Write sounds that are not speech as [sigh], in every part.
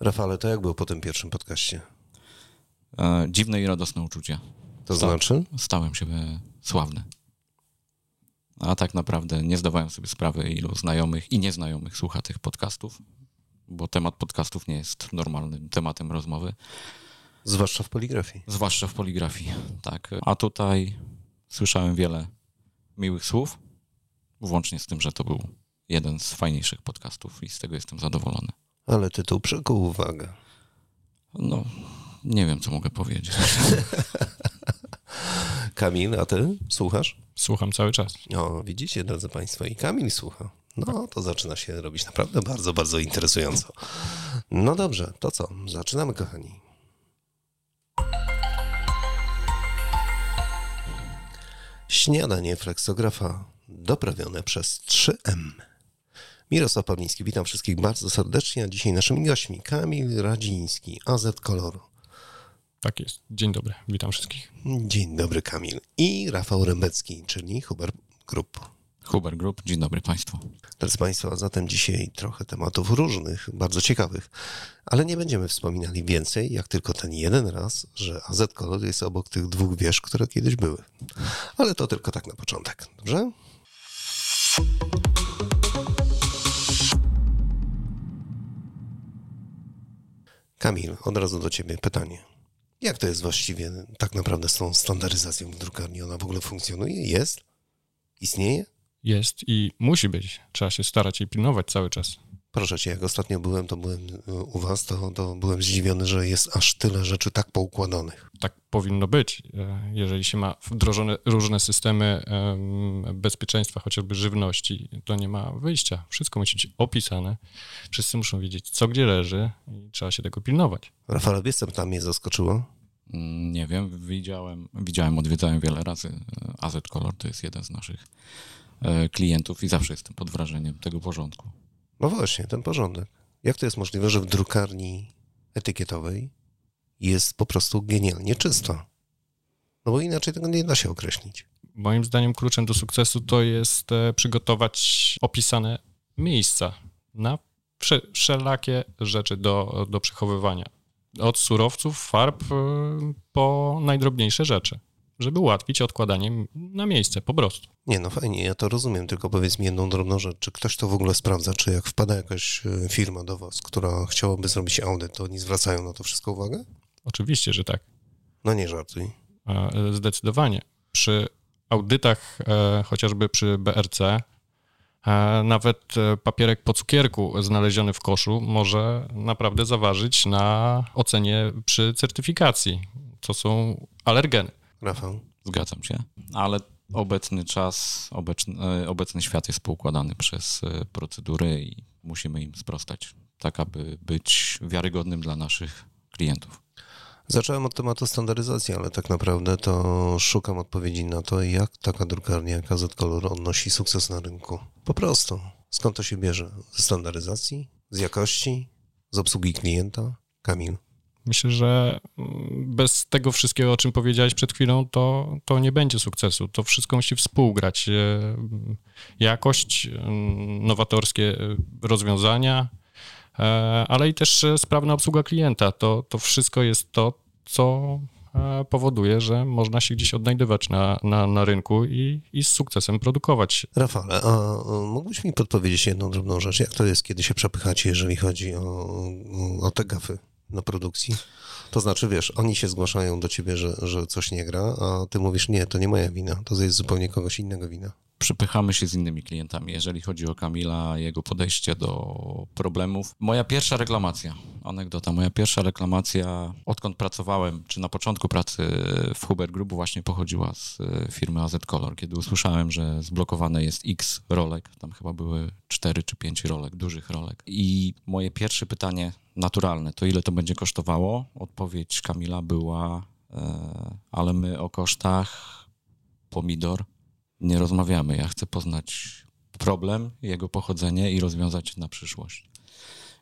Rafale, to jak było po tym pierwszym podcaście? E, dziwne i radosne uczucie. To Sta znaczy? Stałem się sławny. A tak naprawdę nie zdawałem sobie sprawy, ilu znajomych i nieznajomych słucha tych podcastów, bo temat podcastów nie jest normalnym tematem rozmowy. Zwłaszcza w poligrafii. Zwłaszcza w poligrafii, tak. A tutaj słyszałem wiele miłych słów, włącznie z tym, że to był jeden z fajniejszych podcastów i z tego jestem zadowolony. Ale tytuł przykuł uwagę. No, nie wiem, co mogę powiedzieć. [laughs] Kamil, a ty słuchasz? Słucham cały czas. O, widzicie, drodzy Państwo, i Kamil słucha. No, to zaczyna się robić naprawdę bardzo, bardzo interesująco. No dobrze, to co? Zaczynamy, kochani. Śniadanie fleksografa doprawione przez 3M. Mirosław Pawliński, witam wszystkich bardzo serdecznie, a dzisiaj naszymi gośćmi Kamil Radziński, AZ Koloru. Tak jest. Dzień dobry, witam wszystkich. Dzień dobry Kamil. I Rafał Rembecki, czyli Huber Group. Huber Group, dzień dobry Państwu. Drodzy Państwo, a zatem dzisiaj trochę tematów różnych, bardzo ciekawych, ale nie będziemy wspominali więcej, jak tylko ten jeden raz, że AZ Kolor jest obok tych dwóch wież, które kiedyś były. Ale to tylko tak na początek, dobrze? Kamil, od razu do ciebie pytanie. Jak to jest właściwie tak naprawdę z tą standaryzacją w drukarni? Ona w ogóle funkcjonuje? Jest? Istnieje? Jest i musi być. Trzeba się starać i pilnować cały czas. Proszę cię, jak ostatnio byłem, to byłem e, u was, to, to byłem zdziwiony, że jest aż tyle rzeczy tak poukładanych. Tak powinno być. E, jeżeli się ma wdrożone różne systemy bezpieczeństwa, chociażby żywności, to nie ma wyjścia. Wszystko musi być opisane. Wszyscy muszą wiedzieć, co gdzie leży i trzeba się tego pilnować. Rafał, wiesz, co tam mnie zaskoczyło? Mm, nie wiem, widziałem, widziałem, odwiedzałem wiele razy e, AZ Color, to jest jeden z naszych klientów i zawsze jestem pod wrażeniem tego porządku. No właśnie, ten porządek. Jak to jest możliwe, że w drukarni etykietowej jest po prostu genialnie czysto? No bo inaczej tego nie da się określić. Moim zdaniem kluczem do sukcesu to jest e, przygotować opisane miejsca na wszelakie rzeczy do, do przechowywania. Od surowców, farb e, po najdrobniejsze rzeczy żeby ułatwić odkładanie na miejsce po prostu. Nie, no fajnie, ja to rozumiem, tylko powiedz mi jedną drobną rzecz. Czy ktoś to w ogóle sprawdza? Czy jak wpada jakaś e, firma do was, która chciałaby zrobić audyt, to oni zwracają na to wszystko uwagę? Oczywiście, że tak. No nie żartuj. E, zdecydowanie. Przy audytach, e, chociażby przy BRC, nawet papierek po cukierku znaleziony w koszu może naprawdę zaważyć na ocenie przy certyfikacji. To są alergeny. Rafał? Zgadzam się, ale obecny czas, obecny, e, obecny świat jest poukładany przez e, procedury i musimy im sprostać, tak aby być wiarygodnym dla naszych klientów. Zacząłem od tematu standaryzacji, ale tak naprawdę to szukam odpowiedzi na to, jak taka drukarnia jak AZ Color odnosi sukces na rynku. Po prostu. Skąd to się bierze? Ze standaryzacji? Z jakości? Z obsługi klienta? Kamil? Myślę, że mm, bez tego wszystkiego, o czym powiedziałeś przed chwilą, to, to nie będzie sukcesu. To wszystko musi współgrać. E, jakość, mm, nowatorskie e, rozwiązania, e, ale i też sprawna obsługa klienta. To, to wszystko jest to, co powoduje, że można się gdzieś odnajdywać na, na, na rynku i, i z sukcesem produkować. Rafale, a mógłbyś mi podpowiedzieć jedną drobną rzecz? Jak to jest, kiedy się przepychacie, jeżeli chodzi o, o te gafy? Na produkcji. To znaczy, wiesz, oni się zgłaszają do ciebie, że, że coś nie gra, a ty mówisz, nie, to nie moja wina, to jest zupełnie kogoś innego wina. Przypychamy się z innymi klientami, jeżeli chodzi o Kamila, jego podejście do problemów. Moja pierwsza reklamacja, anegdota, moja pierwsza reklamacja, odkąd pracowałem, czy na początku pracy w Huber Group właśnie pochodziła z e, firmy AZ Color, kiedy usłyszałem, że zblokowane jest x rolek, tam chyba były 4 czy 5 rolek, dużych rolek. I moje pierwsze pytanie naturalne, to ile to będzie kosztowało? Odpowiedź Kamila była, e, ale my o kosztach pomidor nie rozmawiamy. Ja chcę poznać problem, jego pochodzenie i rozwiązać na przyszłość.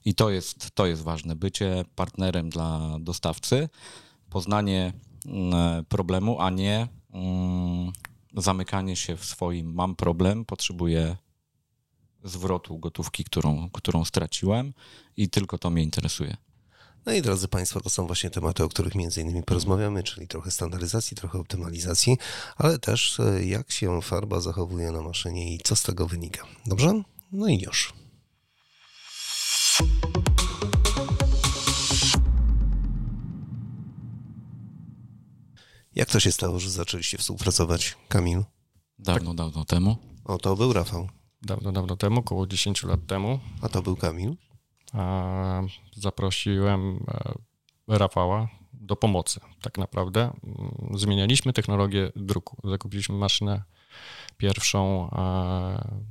I to jest, to jest ważne. Bycie partnerem dla dostawcy, poznanie mm, problemu, a nie mm, zamykanie się w swoim mam problem, potrzebuję zwrotu gotówki, którą, którą straciłem i tylko to mnie interesuje. No i drodzy Państwo, to są właśnie tematy, o których między innymi porozmawiamy, czyli trochę standaryzacji, trochę optymalizacji, ale też e, jak się farba zachowuje na maszynie i co z tego wynika. Dobrze? No i już. Jak to się stało, że zaczęliście współpracować, Kamil? Dawno, dawno temu. O, to był Rafał, Dawno, dawno temu, około 10 lat temu, a to był Kamil. a, zaprosiłem e, Rafała do pomocy. Tak naprawdę Mm, zmienialiśmy technologię druku. Zakupiliśmy maszynę pierwszą e,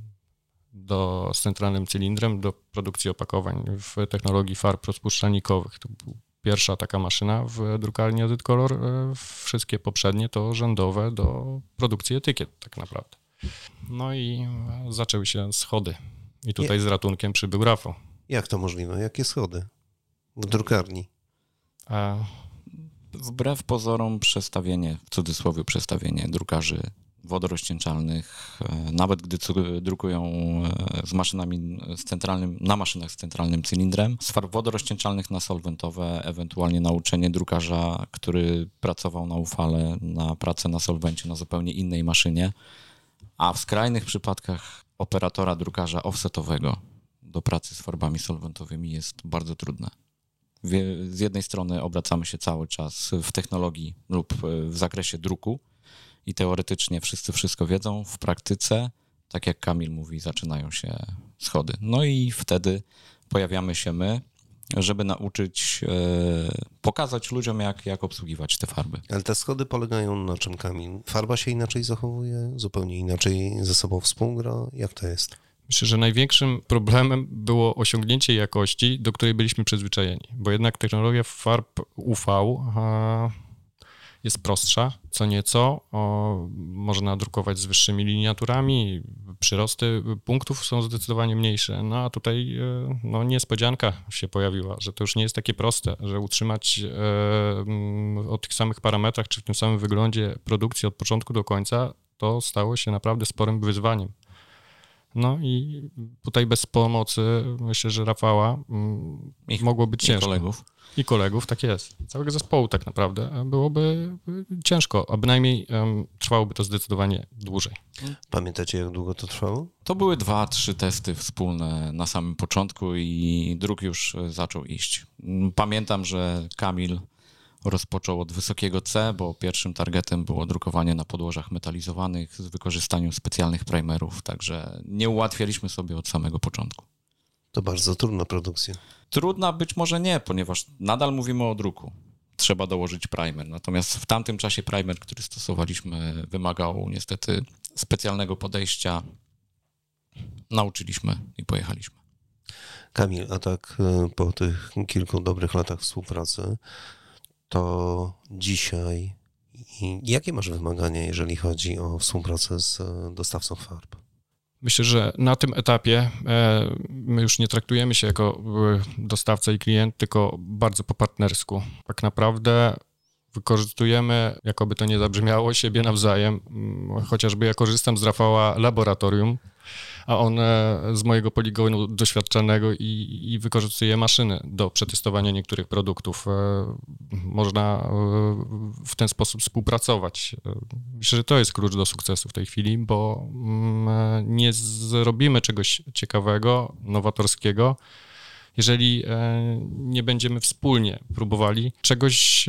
do, z centralnym cylindrem do produkcji opakowań w technologii farb rozpuszczalnikowych. To była pierwsza taka maszyna w drukarni Edyt Color. E, Wszystkie poprzednie to rzędowe do produkcji etykiet tak naprawdę. No i zaczęły się schody. I tutaj z ratunkiem przybył Rafał. Jak to możliwe? Jakie schody? W drukarni. A Wbrew pozorom przestawienie, w cudzysłowie przestawienie drukarzy wodorozcieńczalnych, e, nawet gdy drukują e, z maszynami z centralnym, na maszynach z centralnym cylindrem, z farb wodorozcieńczalnych na solwentowe, ewentualnie nauczenie drukarza, który pracował na ufale, na pracę na solwencie na zupełnie innej maszynie, a w skrajnych przypadkach operatora drukarza offsetowego do pracy z farbami solwentowymi jest bardzo trudne. Z jednej strony obracamy się cały czas w technologii lub e, w zakresie druku i teoretycznie wszyscy wszystko wiedzą, w praktyce, tak jak Kamil mówi, zaczynają się schody. No i wtedy pojawiamy się my, żeby nauczyć, e, pokazać ludziom, jak, jak obsługiwać te farby. Ale te schody polegają na czym, Kamil? Farba się inaczej zachowuje, zupełnie inaczej ze sobą współgra? Jak to jest? Myślę, że największym problemem było osiągnięcie jakości, do której byliśmy przyzwyczajeni, bo jednak technologia farb UV a, jest prostsza, co nieco. O, można drukować z wyższymi liniaturami, przyrosty punktów są zdecydowanie mniejsze. No a tutaj e, no, niespodzianka się pojawiła, że to już nie jest takie proste, że utrzymać e, mm, o tych samych parametrach czy w tym samym wyglądzie produkcji od początku do końca, to stało się naprawdę sporym wyzwaniem. No i tutaj bez pomocy, myślę, że Rafała mm, Ich- mogło być I ciężko. kolegów. I kolegów, tak jest. Całego zespołu tak naprawdę byłoby ciężko, a bynajmniej em, trwałoby to zdecydowanie dłużej. Pamiętacie, jak długo to trwało? To były dwa, trzy testy wspólne na samym początku i druk już e, zaczął iść. Mm, Pamiętam, że Kamil rozpoczął od wysokiego C, bo pierwszym targetem było drukowanie na podłożach metalizowanych z wykorzystaniem specjalnych primerów, także nie ułatwialiśmy sobie od samego początku. To bardzo trudna produkcja. Trudna być może nie, ponieważ nadal mówimy o druku. Trzeba dołożyć primer. Natomiast w tamtym czasie primer, który stosowaliśmy, wymagał niestety specjalnego podejścia. Nauczyliśmy i pojechaliśmy. Kamil, a tak y, po tych kilku dobrych latach współpracy, to dzisiaj jakie masz wymagania, jeżeli chodzi o współpracę z y, dostawcą farb? Myślę, że na tym etapie e, my już nie traktujemy się jako e, dostawca i klient, tylko bardzo po partnersku. Tak naprawdę wykorzystujemy, jakoby to nie zabrzmiało, siebie nawzajem. Mm, Chociażby ja korzystam z Rafała laboratorium, a on z mojego poligonu doświadczonego i, i wykorzystuje maszyny do przetestowania niektórych produktów. E, Można e, w ten sposób współpracować. E, Myślę, że to jest klucz do sukcesu w tej chwili, bo mm, nie zrobimy czegoś ciekawego, nowatorskiego, jeżeli nie będziemy wspólnie próbowali czegoś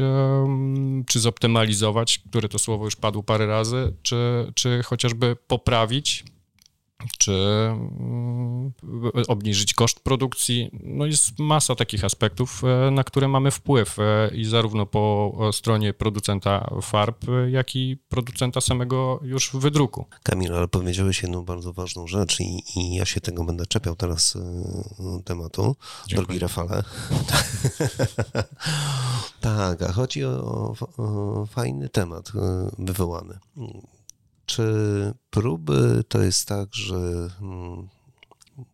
czy zoptymalizować, które to słowo już padło parę razy, czy, czy chociażby poprawić, czy mm, obniżyć koszt produkcji. No jest masa takich aspektów, e, na które mamy wpływ e, i zarówno po e, stronie producenta farb, jak i producenta samego już wydruku. Kamil, ale powiedziałeś jedną bardzo ważną rzecz i, i ja się tego będę czepiał teraz tematu. Dziękuję. Drogi Rafale. [laughs] tak, a chodzi o, o, fajny temat wywołany. Czy próby to jest tak, że mm,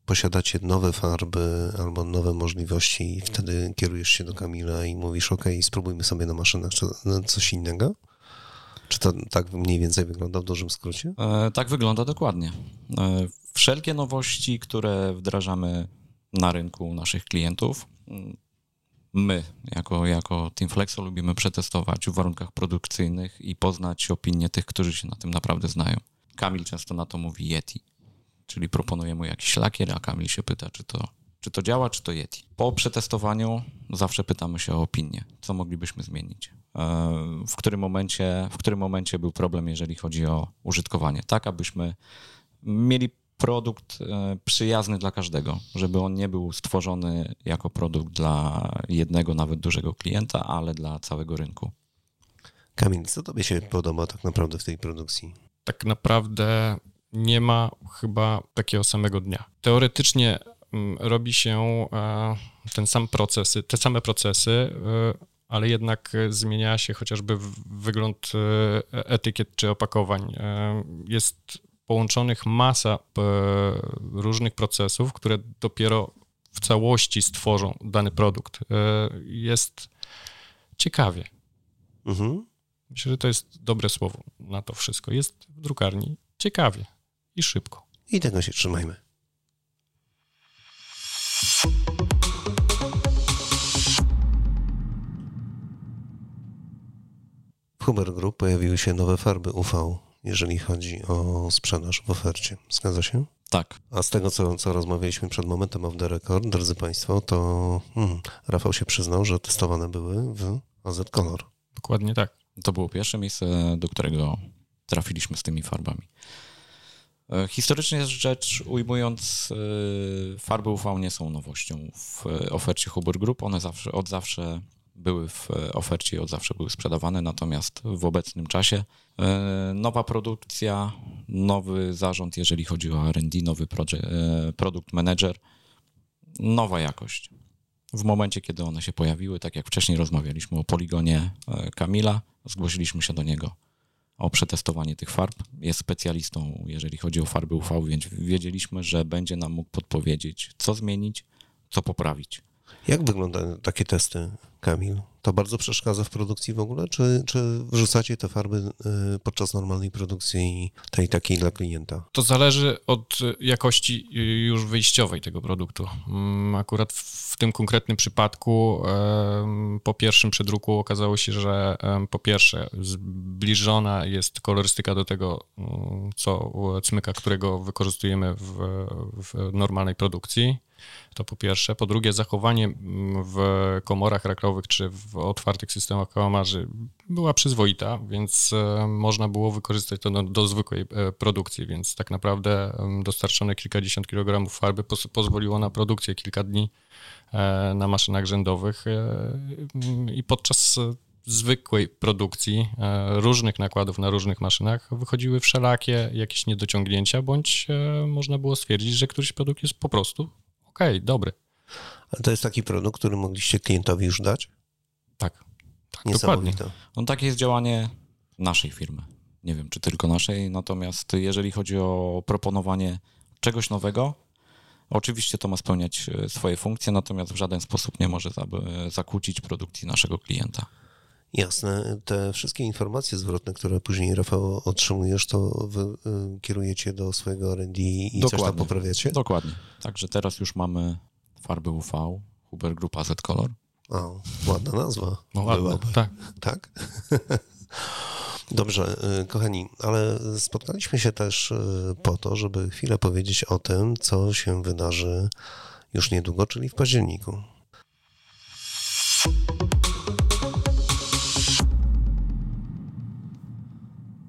posiadacie nowe farby albo nowe możliwości i wtedy kierujesz się do Kamila i mówisz, ok, spróbujmy sobie na maszynach coś innego? Czy to tak mniej więcej wygląda w dużym skrócie? E, tak wygląda dokładnie. E, wszelkie nowości, które wdrażamy na rynku naszych klientów, mm, my, jako, jako Team Flexo, lubimy przetestować w warunkach produkcyjnych i poznać opinie tych, którzy się na tym naprawdę znają. Kamil często na to mówi Yeti, czyli proponuje mu jakiś lakier, a Kamil się pyta, czy to, czy to działa, czy to Yeti. Po przetestowaniu zawsze pytamy się o opinię, co moglibyśmy zmienić. E, w którym momencie, w którym momencie był problem, jeżeli chodzi o użytkowanie, tak abyśmy mieli produkt e, przyjazny dla każdego, żeby on nie był stworzony jako produkt dla jednego, nawet dużego klienta, ale dla całego rynku. Kamil, co tobie się podoba tak naprawdę w tej produkcji? Tak naprawdę nie ma chyba takiego samego dnia. Teoretycznie mm, robi się e, ten sam procesy, te same procesy, e, ale jednak zmienia się chociażby wygląd etykiet czy opakowań. Jest połączonych masa e, różnych procesów, które dopiero w całości stworzą dany produkt. E, jest ciekawie. Mhm. Myślę, że to jest dobre słowo na to wszystko. Jest w drukarni ciekawie i szybko. I tego się trzymajmy. W Huber Group pojawiły się nowe farby UV jeżeli chodzi o sprzedaż w ofercie. Zgadza się? Tak. A z tego, co, co rozmawialiśmy przed momentem of the record, drodzy Państwo, to hmm, Rafał się przyznał, że testowane były w AZ Color. Dokładnie tak. To było pierwsze miejsce, do którego trafiliśmy z tymi farbami. E, historycznie rzecz ujmując, e, farby UV nie są nowością w ofercie Huber Group. One zawsze, od zawsze były w ofercie i od zawsze były sprzedawane, natomiast w obecnym czasie e, nowa produkcja, nowy zarząd, jeżeli chodzi o R&D, nowy e, produkt manager, nowa jakość. W momencie, kiedy one się pojawiły, tak jak wcześniej rozmawialiśmy o poligonie e, Kamila, zgłosiliśmy się do niego o przetestowanie tych farb. Jest specjalistą, jeżeli chodzi o farby UV, więc wiedzieliśmy, że będzie nam mógł podpowiedzieć, co zmienić, co poprawić. Jak wyglądają takie testy, Kamil? To bardzo przeszkadza w produkcji w ogóle, czy, czy wrzucacie te farby y, podczas normalnej produkcji tej takiej dla klienta? To zależy od jakości już wyjściowej tego produktu. Mm, akurat w tym konkretnym przypadku po pierwszym przedruku okazało się, że po pierwsze zbliżona jest kolorystyka do tego, mm, co cmyka, którego wykorzystujemy w, w normalnej produkcji to po pierwsze. Po drugie, zachowanie mm, w komorach rakrowych czy w otwartych systemach kałamarzy była przyzwoita, więc e, można było wykorzystać to do, do zwykłej e, produkcji, więc tak naprawdę dostarczone kilkadziesiąt kilogramów farby pozwoliło na produkcję kilka dni e, na maszynach rzędowych i podczas zwykłej produkcji różnych nakładów na różnych maszynach wychodziły wszelakie jakieś niedociągnięcia, bądź można było stwierdzić, że któryś produkt jest po prostu okej, okay, dobry. Ale to jest taki produkt, który mogliście klientowi już dać? Tak, tak dokładnie. No takie jest działanie naszej firmy. Nie wiem, czy tylko naszej, natomiast jeżeli chodzi o proponowanie czegoś nowego, oczywiście to ma spełniać e, swoje funkcje, natomiast w żaden sposób nie może zakłócić produkcji naszego klienta. Jasne. Te wszystkie informacje zwrotne, które później, Rafał, otrzymujesz, to wy y, kierujecie do swojego R&D i Dokładnie. coś tam poprawiacie? Dokładnie. Także teraz już mamy farby UV, Huber Group AZ Color. O, ładna nazwa. No, ładna, tak. Tak? [laughs] Dobrze, y, kochani, ale spotkaliśmy się też y, po to, żeby chwilę powiedzieć o tym, co się wydarzy już niedługo, czyli w październiku.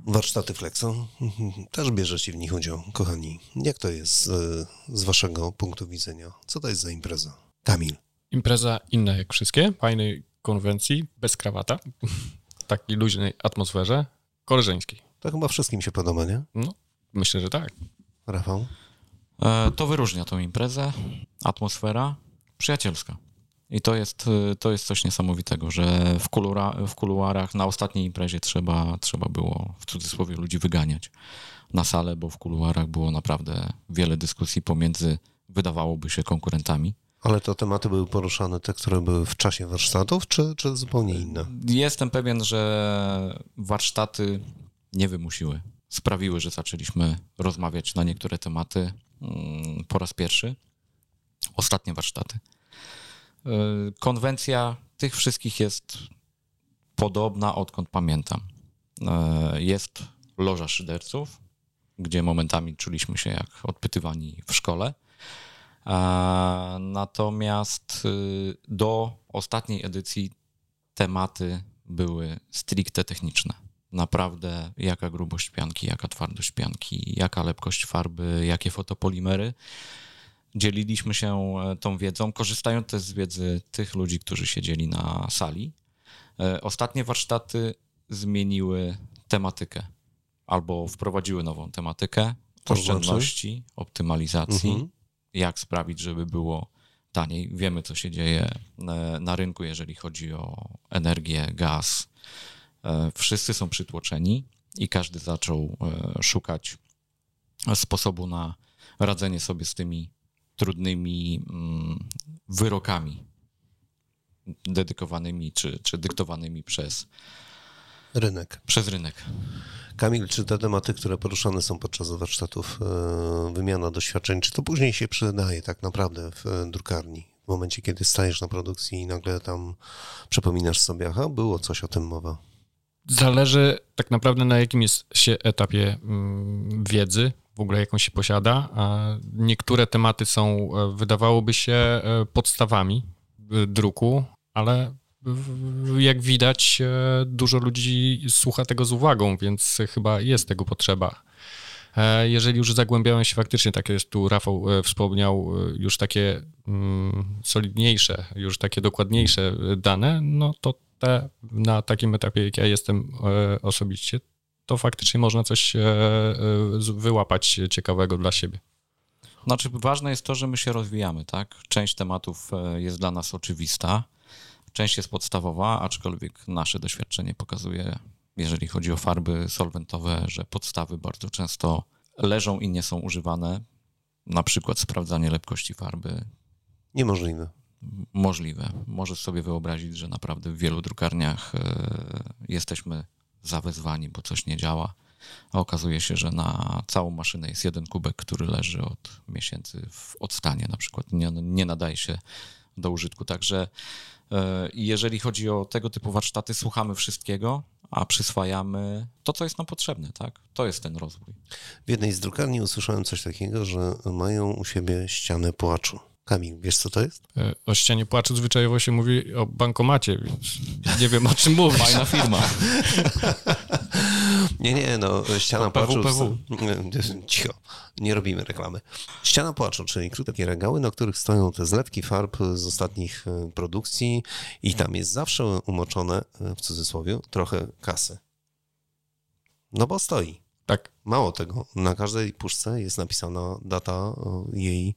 Warsztaty Flexo. [laughs] Też bierzecie w nich udział, kochani. Jak to jest z, z waszego punktu widzenia? Co to jest za impreza? Kamil. Impreza inna jak wszystkie, fajnej konwencji, bez krawata, w [laughs] takiej luźnej atmosferze, koleżeńskiej. To chyba wszystkim się podoba, nie? No, myślę, że tak. Rafał? E, to wyróżnia tą imprezę, atmosfera przyjacielska. I to jest, to jest coś niesamowitego, że w, kulura, w kuluarach na ostatniej imprezie trzeba, trzeba było w cudzysłowie ludzi wyganiać na salę, bo w kuluarach było naprawdę wiele dyskusji pomiędzy, wydawałoby się, konkurentami. Ale to tematy były poruszane, te, które były w czasie warsztatów, czy, czy zupełnie inne? Jestem pewien, że warsztaty nie wymusiły, sprawiły, że zaczęliśmy rozmawiać na niektóre tematy mm, po raz pierwszy. Ostatnie warsztaty konwencja tych wszystkich jest podobna, odkąd pamiętam. Jest loża szyderców, gdzie momentami czuliśmy się jak odpytywani w szkole. Natomiast y, do ostatniej edycji tematy były stricte techniczne. Naprawdę jaka grubość pianki, jaka twardość pianki, jaka lepkość farby, jakie fotopolimery. Dzieliliśmy się e, tą wiedzą, korzystając też z wiedzy tych ludzi, którzy siedzieli na sali. E, ostatnie warsztaty zmieniły tematykę albo wprowadziły nową tematykę to oszczędności, znaczy? optymalizacji, mhm. jak sprawić, żeby było taniej. Wiemy, co się dzieje e, na rynku, jeżeli chodzi o energię, gaz. Wszyscy są przytłoczeni i każdy zaczął szukać sposobu na radzenie sobie z tymi trudnymi mm, wyrokami dedykowanymi czy, czy dyktowanymi przez rynek. Przez rynek. Kamil, czy te tematy, które poruszane są podczas warsztatów, e, wymiana doświadczeń, czy to później się przydaje tak naprawdę w e, drukarni? W momencie, kiedy stajesz na produkcji i nagle tam przypominasz sobie, aha, było coś o tym mowa. Zależy tak naprawdę na jakim jest się etapie mm, wiedzy, w ogóle jaką się posiada. Niektóre tematy są, e, wydawałoby się, podstawami druku, ale jak widać, e, dużo ludzi słucha tego z uwagą, więc chyba jest tego potrzeba. E, jeżeli już zagłębiałem się faktycznie, tak jest tu Rafał e, wspomniał, już takie mm, solidniejsze, już takie dokładniejsze dane, no to te na takim etapie, jak ja jestem osobiście, to faktycznie można coś wyłapać ciekawego dla siebie. Znaczy, ważne jest to, że my się rozwijamy, tak? Część tematów jest dla nas oczywista Część jest podstawowa, aczkolwiek nasze doświadczenie pokazuje, jeżeli chodzi o farby solwentowe, że podstawy bardzo często leżą i nie są używane. Na przykład sprawdzanie lepkości farby. Niemożliwe. Możliwe. Możesz sobie wyobrazić, że naprawdę w wielu drukarniach e, jesteśmy zawezwani, bo coś nie działa, a okazuje się, że na całą maszynę jest jeden kubek, który leży od miesięcy w odstanie na przykład. Nie, nie nadaje się do użytku. Także E, jeżeli chodzi o tego typu warsztaty, słuchamy wszystkiego, a przyswajamy to, co jest nam potrzebne, tak? To jest ten rozwój. W jednej z drukarni usłyszałem coś takiego, że mają u siebie ścianę płaczu. Kamil, wiesz co to jest? E, o ścianie płaczu zwyczajowo się mówi o bankomacie, więc nie wiem o czym mówisz. Fajna firma. [laughs] Nie, nie, no ściana płaczu. [laughs] Cicho, nie robimy reklamy. Ściana płaczu, czyli takie regały, na których stoją te zlepki farb z ostatnich e, produkcji i tam jest zawsze umoczone, e, w cudzysłowie, trochę kasy. No bo stoi. Tak. Mało tego, na każdej puszce jest napisana data jej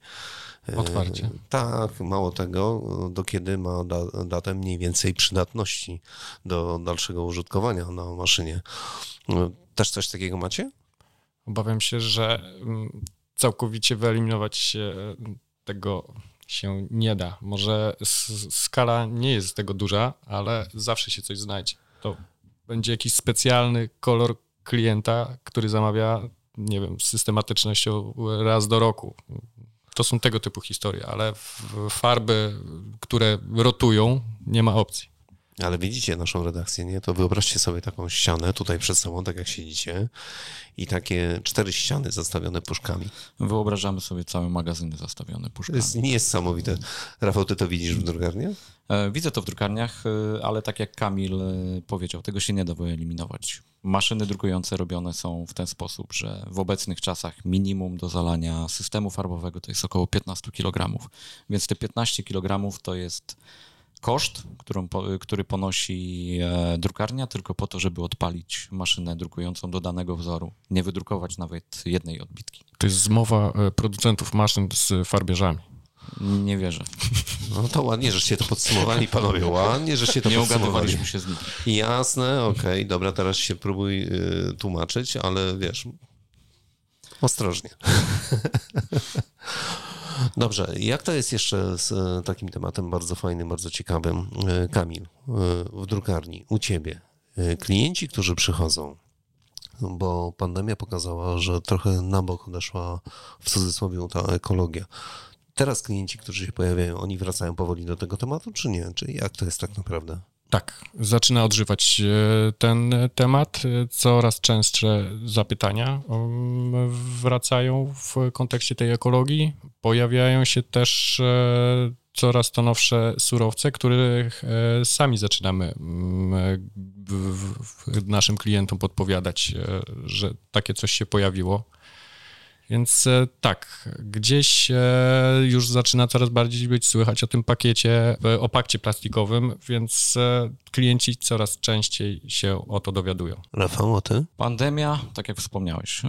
e, otwarcia. Tak, mało tego, do kiedy ma da, datę mniej więcej przydatności do dalszego użytkowania na maszynie. No, też coś takiego macie? Obawiam się, że mm, całkowicie wyeliminować tego się nie da. Może skala nie jest tego duża, ale zawsze się coś znajdzie. To będzie jakiś specjalny kolor klienta, który zamawia, nie wiem, z systematycznością raz do roku. To są tego typu historie, ale farby, które rotują, nie ma opcji. Ale widzicie naszą redakcję, nie? To wyobraźcie sobie taką ścianę tutaj przed sobą, tak jak siedzicie, i takie cztery ściany zastawione puszkami. Wyobrażamy sobie całe magazyny zastawione puszkami. To jest niesamowite. Rafał, ty to widzisz w drukarniach? E, widzę to w drukarniach, e, ale tak jak Kamil e, powiedział, tego się nie da wyeliminować. Maszyny drukujące robione są w ten sposób, że w obecnych czasach minimum do zalania systemu farbowego to jest około 15 kg. Więc te 15 kg to jest koszt, którą, który ponosi e, drukarnia, tylko po to, żeby odpalić maszynę drukującą do danego wzoru, nie wydrukować nawet jednej odbitki. To jest zmowa e, producentów maszyn z farbiarzami. Nie wierzę. No to ładnie, żeście to podsumowali, panowie. Ładnie, żeście to nie podsumowali. Nie się z nim. Jasne, okej, okay, dobra, teraz się próbuj y, tłumaczyć, ale wiesz, ostrożnie. [laughs] Dobrze, jak to jest jeszcze z e, takim tematem bardzo fajnym, bardzo ciekawym? E, Kamil, e, w drukarni, u ciebie, klienci, którzy przychodzą, bo pandemia pokazała, że trochę na bok odeszła w cudzysłowie ta ekologia. Teraz klienci, którzy się pojawiają, oni wracają powoli do tego tematu, czy nie? Czy jak to jest tak naprawdę? Tak, zaczyna odżywać e, ten temat. E, Coraz częstsze zapytania um, wracają w kontekście tej ekologii. Pojawiają się też e, coraz to nowsze surowce, których sami zaczynamy mm, naszym klientom podpowiadać, że takie coś się pojawiło. Więc e, tak, gdzieś e, już zaczyna coraz bardziej być słychać o tym pakiecie, e, o pakcie plastikowym, więc klienci coraz częściej się o to dowiadują. Rafał, a ty? Pandemia, tak jak wspomniałeś,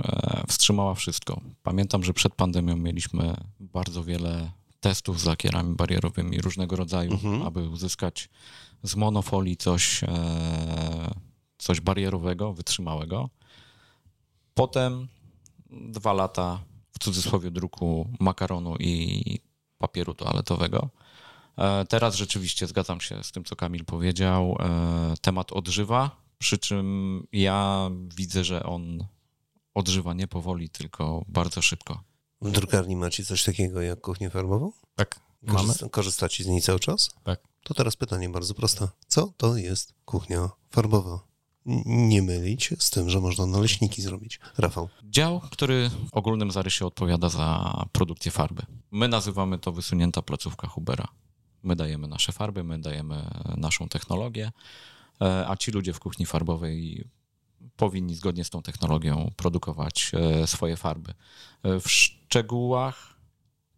wstrzymała wszystko. Pamiętam, że przed pandemią mieliśmy bardzo wiele testów z lakierami barierowymi różnego rodzaju, mhm. aby uzyskać z monofolii coś, coś barierowego, wytrzymałego. Potem dwa lata w cudzysłowie druku makaronu i papieru toaletowego. E, teraz rzeczywiście zgadzam się z tym, co Kamil powiedział. E, temat odżywa, przy czym ja widzę, że on odżywa nie powoli, tylko bardzo szybko. W drukarni macie coś takiego jak kuchnię farbową? Tak. Korzysta, korzystacie z niej cały czas? Tak. To teraz pytanie bardzo proste. Co to jest kuchnia farbowa? Nie mylić z tym, że można naleśniki zrobić. Rafał. Dział, który w ogólnym zarysie odpowiada za produkcję farby. My nazywamy to wysunięta placówka Hubera. My dajemy nasze farby, my dajemy naszą technologię, e, a ci ludzie w kuchni farbowej powinni zgodnie z tą technologią produkować e, swoje farby. E, w szczegółach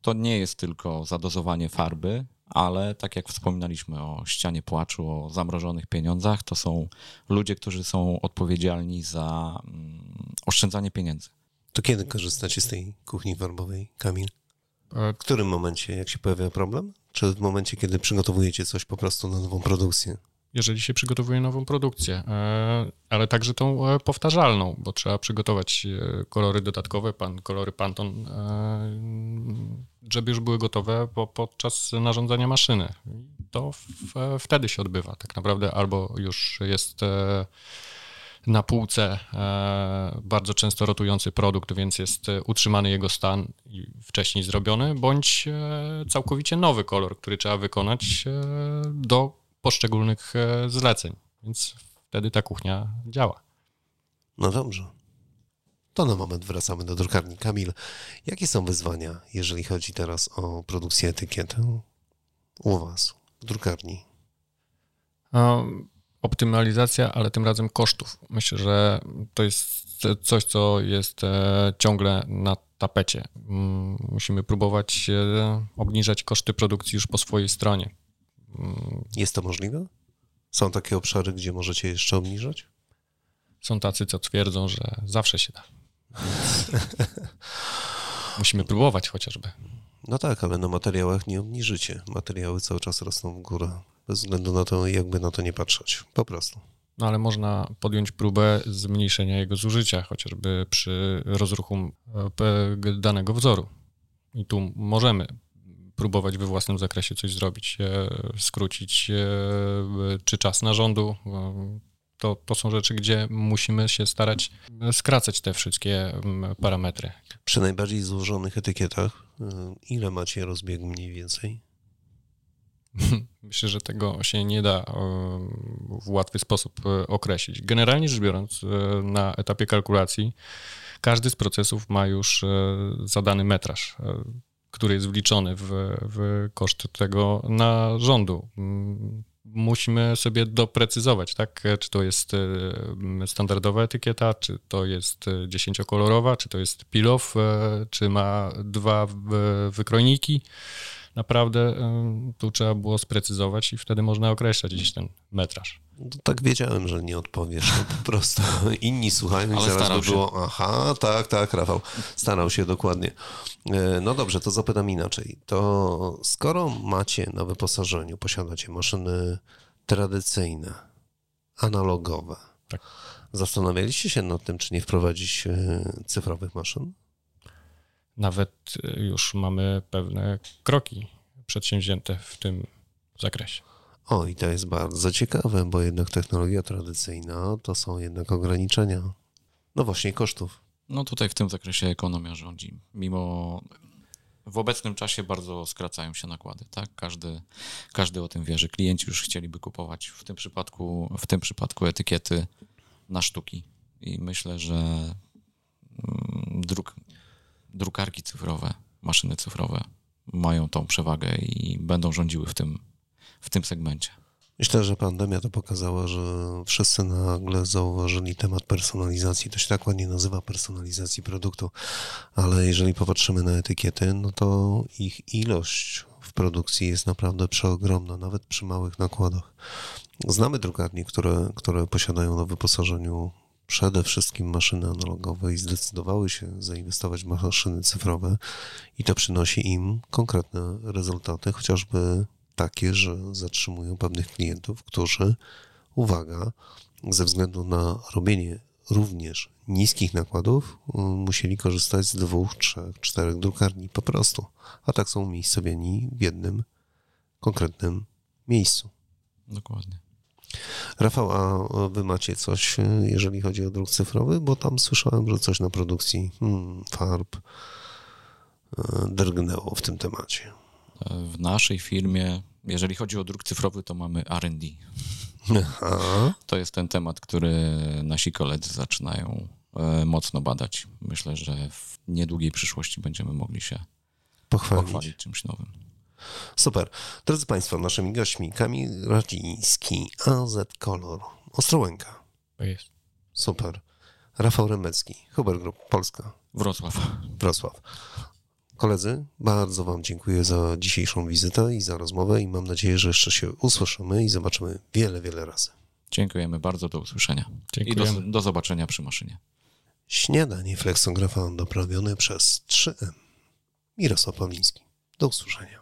to nie jest tylko zadozowanie farby, ale tak jak wspominaliśmy o ścianie płaczu, o zamrożonych pieniądzach, to są ludzie, którzy są odpowiedzialni za mm, oszczędzanie pieniędzy. To kiedy korzystacie z tej kuchni farbowej, Kamil? W którym momencie, jak się pojawia problem? Czy w momencie, kiedy przygotowujecie coś po prostu na nową produkcję? jeżeli się przygotowuje nową produkcję, e, ale także tą e, powtarzalną, bo trzeba przygotować e, kolory dodatkowe, pan, kolory Pantone, żeby już były gotowe po, podczas narządzania maszyny. To w, wtedy się odbywa tak naprawdę, albo już jest na półce bardzo często rotujący produkt, więc jest utrzymany jego stan wcześniej zrobiony, bądź całkowicie nowy kolor, który trzeba wykonać do poszczególnych e, zleceń. Więc wtedy ta kuchnia działa. No dobrze. To na moment wracamy do drukarni. Kamil, jakie są wyzwania, jeżeli chodzi teraz o produkcję etykiety u Was w drukarni? Optymalizacja, ale tym razem kosztów. Myślę, że to jest coś, co jest e, ciągle na tapecie. Mm, musimy próbować obniżać koszty produkcji już po swojej stronie. Jest to możliwe? Są takie obszary, gdzie możecie jeszcze obniżać? Są tacy, co twierdzą, że zawsze się da. [laughs] Musimy próbować chociażby. No tak, ale na materiałach nie obniżycie. Materiały cały czas rosną w górę. Bez względu na to, jakby na to nie patrzeć. Po prostu. No ale można podjąć próbę zmniejszenia jego zużycia, chociażby przy rozruchu e, danego wzoru. I tu możemy próbować we własnym zakresie coś zrobić, e, skrócić e, czy czas narządu. To, to są rzeczy, gdzie musimy się starać skracać te wszystkie parametry. Przy najbardziej złożonych etykietach, ile macie rozbiegu mniej więcej? [laughs] Myślę, że tego się nie da w łatwy sposób określić. Generalnie rzecz biorąc, na etapie kalkulacji każdy z procesów ma już zadany metraż który jest wliczony w, w koszt tego narządu. Musimy sobie doprecyzować, tak? Czy to jest e, standardowa etykieta, czy to jest dziesięciokolorowa, czy to jest pilow, e, czy ma dwa wykrojniki naprawdę tu trzeba było sprecyzować i wtedy można określać gdzieś ten metraż. No tak wiedziałem, że nie odpowiesz, no po prostu [laughs] inni słuchają i zaraz by było, się. aha, tak, tak, Rafał, starał się dokładnie. E, no dobrze, to zapytam inaczej. To skoro macie na wyposażeniu, posiadacie maszyny tradycyjne, analogowe, tak. zastanawialiście się nad tym, czy nie wprowadzić e, cyfrowych maszyn? Nawet y, już mamy pewne kroki przedsięwzięte w tym zakresie. O, i to jest bardzo ciekawe, bo jednak technologia tradycyjna to są jednak ograniczenia. No właśnie, kosztów. No tutaj w tym zakresie ekonomia rządzi. Mimo w obecnym czasie bardzo skracają się nakłady, tak? Każdy, każdy o tym wie, że klienci już chcieliby kupować w tym przypadku, w tym przypadku etykiety na sztuki. I myślę, że mm, druk, drukarki cyfrowe, maszyny cyfrowe mają tą przewagę i będą rządziły w tym, w tym segmencie. Myślę, że pandemia to pokazała, że wszyscy nagle zauważyli temat personalizacji. To się tak ładnie nazywa personalizacji produktu, ale jeżeli popatrzymy na etykiety, no to ich ilość w produkcji jest naprawdę przeogromna, nawet przy małych nakładach. Znamy drukarnie, które, które posiadają na wyposażeniu przede wszystkim maszyny analogowe i zdecydowały się zainwestować w maszyny cyfrowe i to przynosi im konkretne rezultaty, chociażby takie, że zatrzymują pewnych klientów, którzy, uwaga, ze względu na robienie również niskich nakładów, musieli korzystać z dwóch, trzech, czterech drukarni po prostu. A tak są umiejscowieni w jednym konkretnym miejscu. Dokładnie. Rafał, a wy macie coś, jeżeli chodzi o druk cyfrowy? Bo tam słyszałem, że coś na produkcji hmm, farb e, drgnęło w tym temacie. W naszej firmie, jeżeli chodzi o druk cyfrowy, to mamy RD. To jest ten temat, który nasi koledzy zaczynają e, mocno badać. Myślę, że w niedługiej przyszłości będziemy mogli się pochwalić, pochwalić czymś nowym. Super. Drodzy Państwo, naszymi gośćmi Kamil Radziński, AZ Color, Ostrołęka. To jest. Super. Rafał Remecki, Huber Group, Polska. Wrocław. Wrocław. Koledzy, bardzo Wam dziękuję za dzisiejszą wizytę i za rozmowę i mam nadzieję, że jeszcze się usłyszymy i zobaczymy wiele, wiele razy. Dziękujemy bardzo, do usłyszenia. Dziękujemy. I do, do zobaczenia przy maszynie. Śniadanie fleksografa doprawione przez 3M. Mirosław Pawliński. Do usłyszenia.